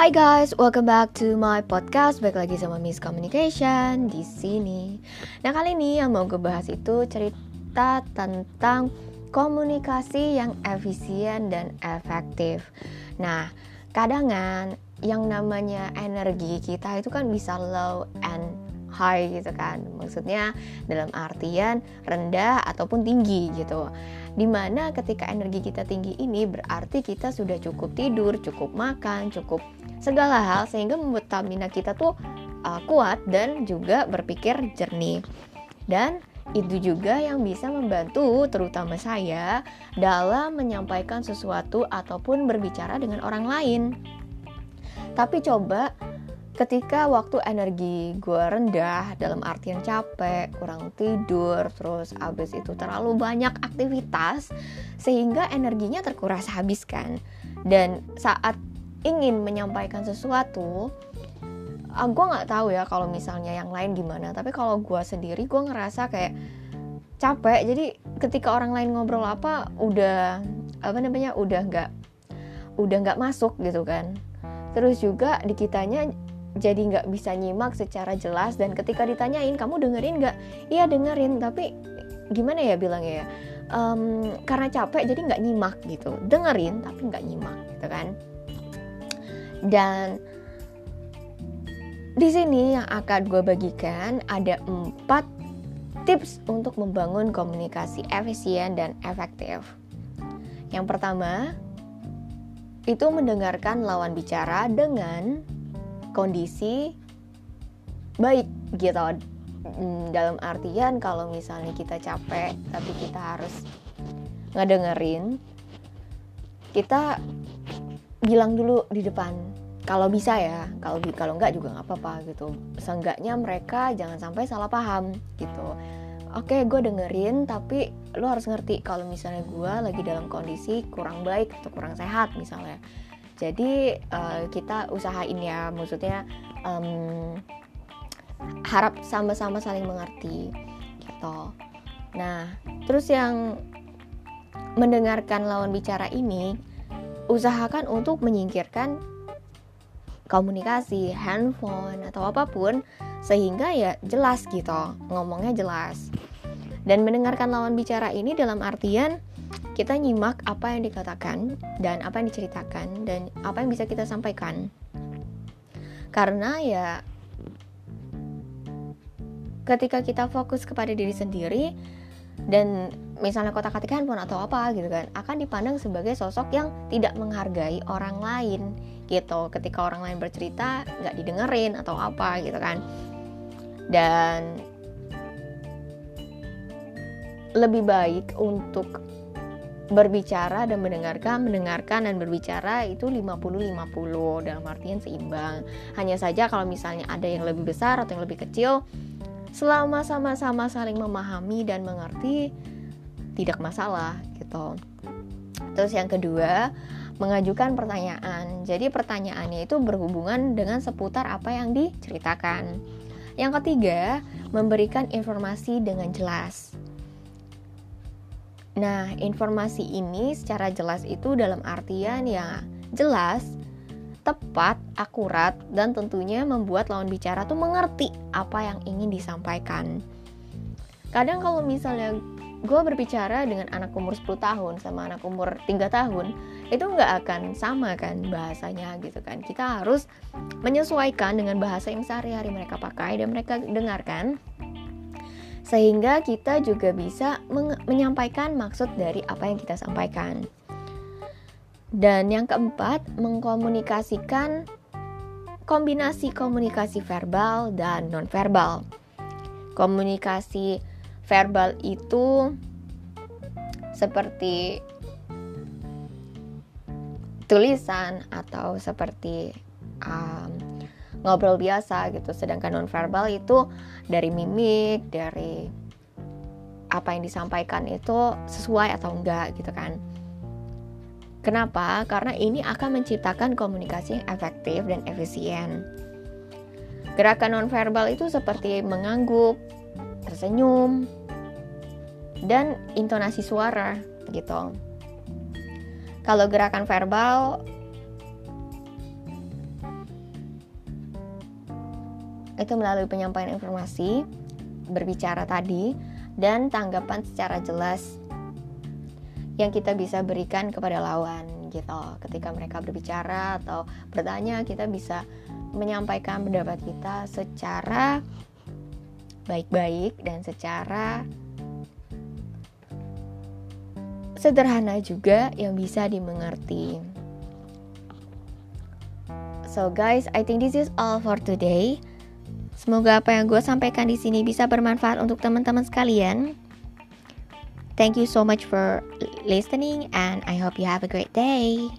Hai guys, welcome back to my podcast. Baik lagi sama Miss Communication di sini. Nah kali ini yang mau gue bahas itu cerita tentang komunikasi yang efisien dan efektif. Nah, kadangan yang namanya energi kita itu kan bisa low and high gitu kan. Maksudnya dalam artian rendah ataupun tinggi gitu. Di mana ketika energi kita tinggi ini berarti kita sudah cukup tidur, cukup makan, cukup segala hal sehingga membuat stamina kita tuh uh, kuat dan juga berpikir jernih. Dan itu juga yang bisa membantu terutama saya dalam menyampaikan sesuatu ataupun berbicara dengan orang lain. Tapi coba ketika waktu energi gue rendah dalam artian capek, kurang tidur, terus abis itu terlalu banyak aktivitas sehingga energinya terkuras habis kan. Dan saat ingin menyampaikan sesuatu uh, ah, gue nggak tahu ya kalau misalnya yang lain gimana. Tapi kalau gue sendiri gue ngerasa kayak capek. Jadi ketika orang lain ngobrol apa udah apa namanya udah nggak udah nggak masuk gitu kan. Terus juga di kitanya jadi nggak bisa nyimak secara jelas. Dan ketika ditanyain kamu dengerin nggak? Iya dengerin. Tapi gimana ya bilangnya ya? Um, karena capek jadi nggak nyimak gitu. Dengerin tapi nggak nyimak gitu kan dan di sini yang akan gue bagikan ada empat tips untuk membangun komunikasi efisien dan efektif. Yang pertama, itu mendengarkan lawan bicara dengan kondisi baik gitu. Hmm, dalam artian kalau misalnya kita capek tapi kita harus ngedengerin, kita bilang dulu di depan kalau bisa ya kalau kalau enggak juga nggak apa-apa gitu. Seenggaknya mereka jangan sampai salah paham gitu. Oke gue dengerin tapi lo harus ngerti kalau misalnya gue lagi dalam kondisi kurang baik atau kurang sehat misalnya. Jadi uh, kita usahain ya maksudnya um, harap sama-sama saling mengerti gitu. Nah terus yang mendengarkan lawan bicara ini usahakan untuk menyingkirkan komunikasi, handphone atau apa pun sehingga ya jelas gitu, ngomongnya jelas. Dan mendengarkan lawan bicara ini dalam artian kita nyimak apa yang dikatakan dan apa yang diceritakan dan apa yang bisa kita sampaikan. Karena ya ketika kita fokus kepada diri sendiri dan misalnya kotak atik handphone atau apa gitu kan akan dipandang sebagai sosok yang tidak menghargai orang lain gitu ketika orang lain bercerita nggak didengerin atau apa gitu kan dan lebih baik untuk berbicara dan mendengarkan, mendengarkan dan berbicara itu 50-50 dalam artian seimbang. Hanya saja kalau misalnya ada yang lebih besar atau yang lebih kecil, selama sama-sama saling memahami dan mengerti, tidak masalah gitu. Terus yang kedua, mengajukan pertanyaan. Jadi pertanyaannya itu berhubungan dengan seputar apa yang diceritakan. Yang ketiga, memberikan informasi dengan jelas. Nah, informasi ini secara jelas itu dalam artian ya jelas, tepat, akurat, dan tentunya membuat lawan bicara tuh mengerti apa yang ingin disampaikan. Kadang kalau misalnya gue berbicara dengan anak umur 10 tahun sama anak umur 3 tahun itu nggak akan sama kan bahasanya gitu kan kita harus menyesuaikan dengan bahasa yang sehari-hari mereka pakai dan mereka dengarkan sehingga kita juga bisa menyampaikan maksud dari apa yang kita sampaikan dan yang keempat mengkomunikasikan kombinasi komunikasi verbal dan nonverbal. Komunikasi verbal itu seperti tulisan atau seperti um, ngobrol biasa gitu. Sedangkan nonverbal itu dari mimik dari apa yang disampaikan itu sesuai atau enggak gitu kan kenapa? Karena ini akan menciptakan komunikasi yang efektif dan efisien. Gerakan nonverbal itu seperti mengangguk tersenyum dan intonasi suara gitu. Kalau gerakan verbal itu melalui penyampaian informasi, berbicara tadi, dan tanggapan secara jelas yang kita bisa berikan kepada lawan gitu. Ketika mereka berbicara atau bertanya, kita bisa menyampaikan pendapat kita secara baik-baik dan secara sederhana juga yang bisa dimengerti. So guys, I think this is all for today. Semoga apa yang gue sampaikan di sini bisa bermanfaat untuk teman-teman sekalian. Thank you so much for listening and I hope you have a great day.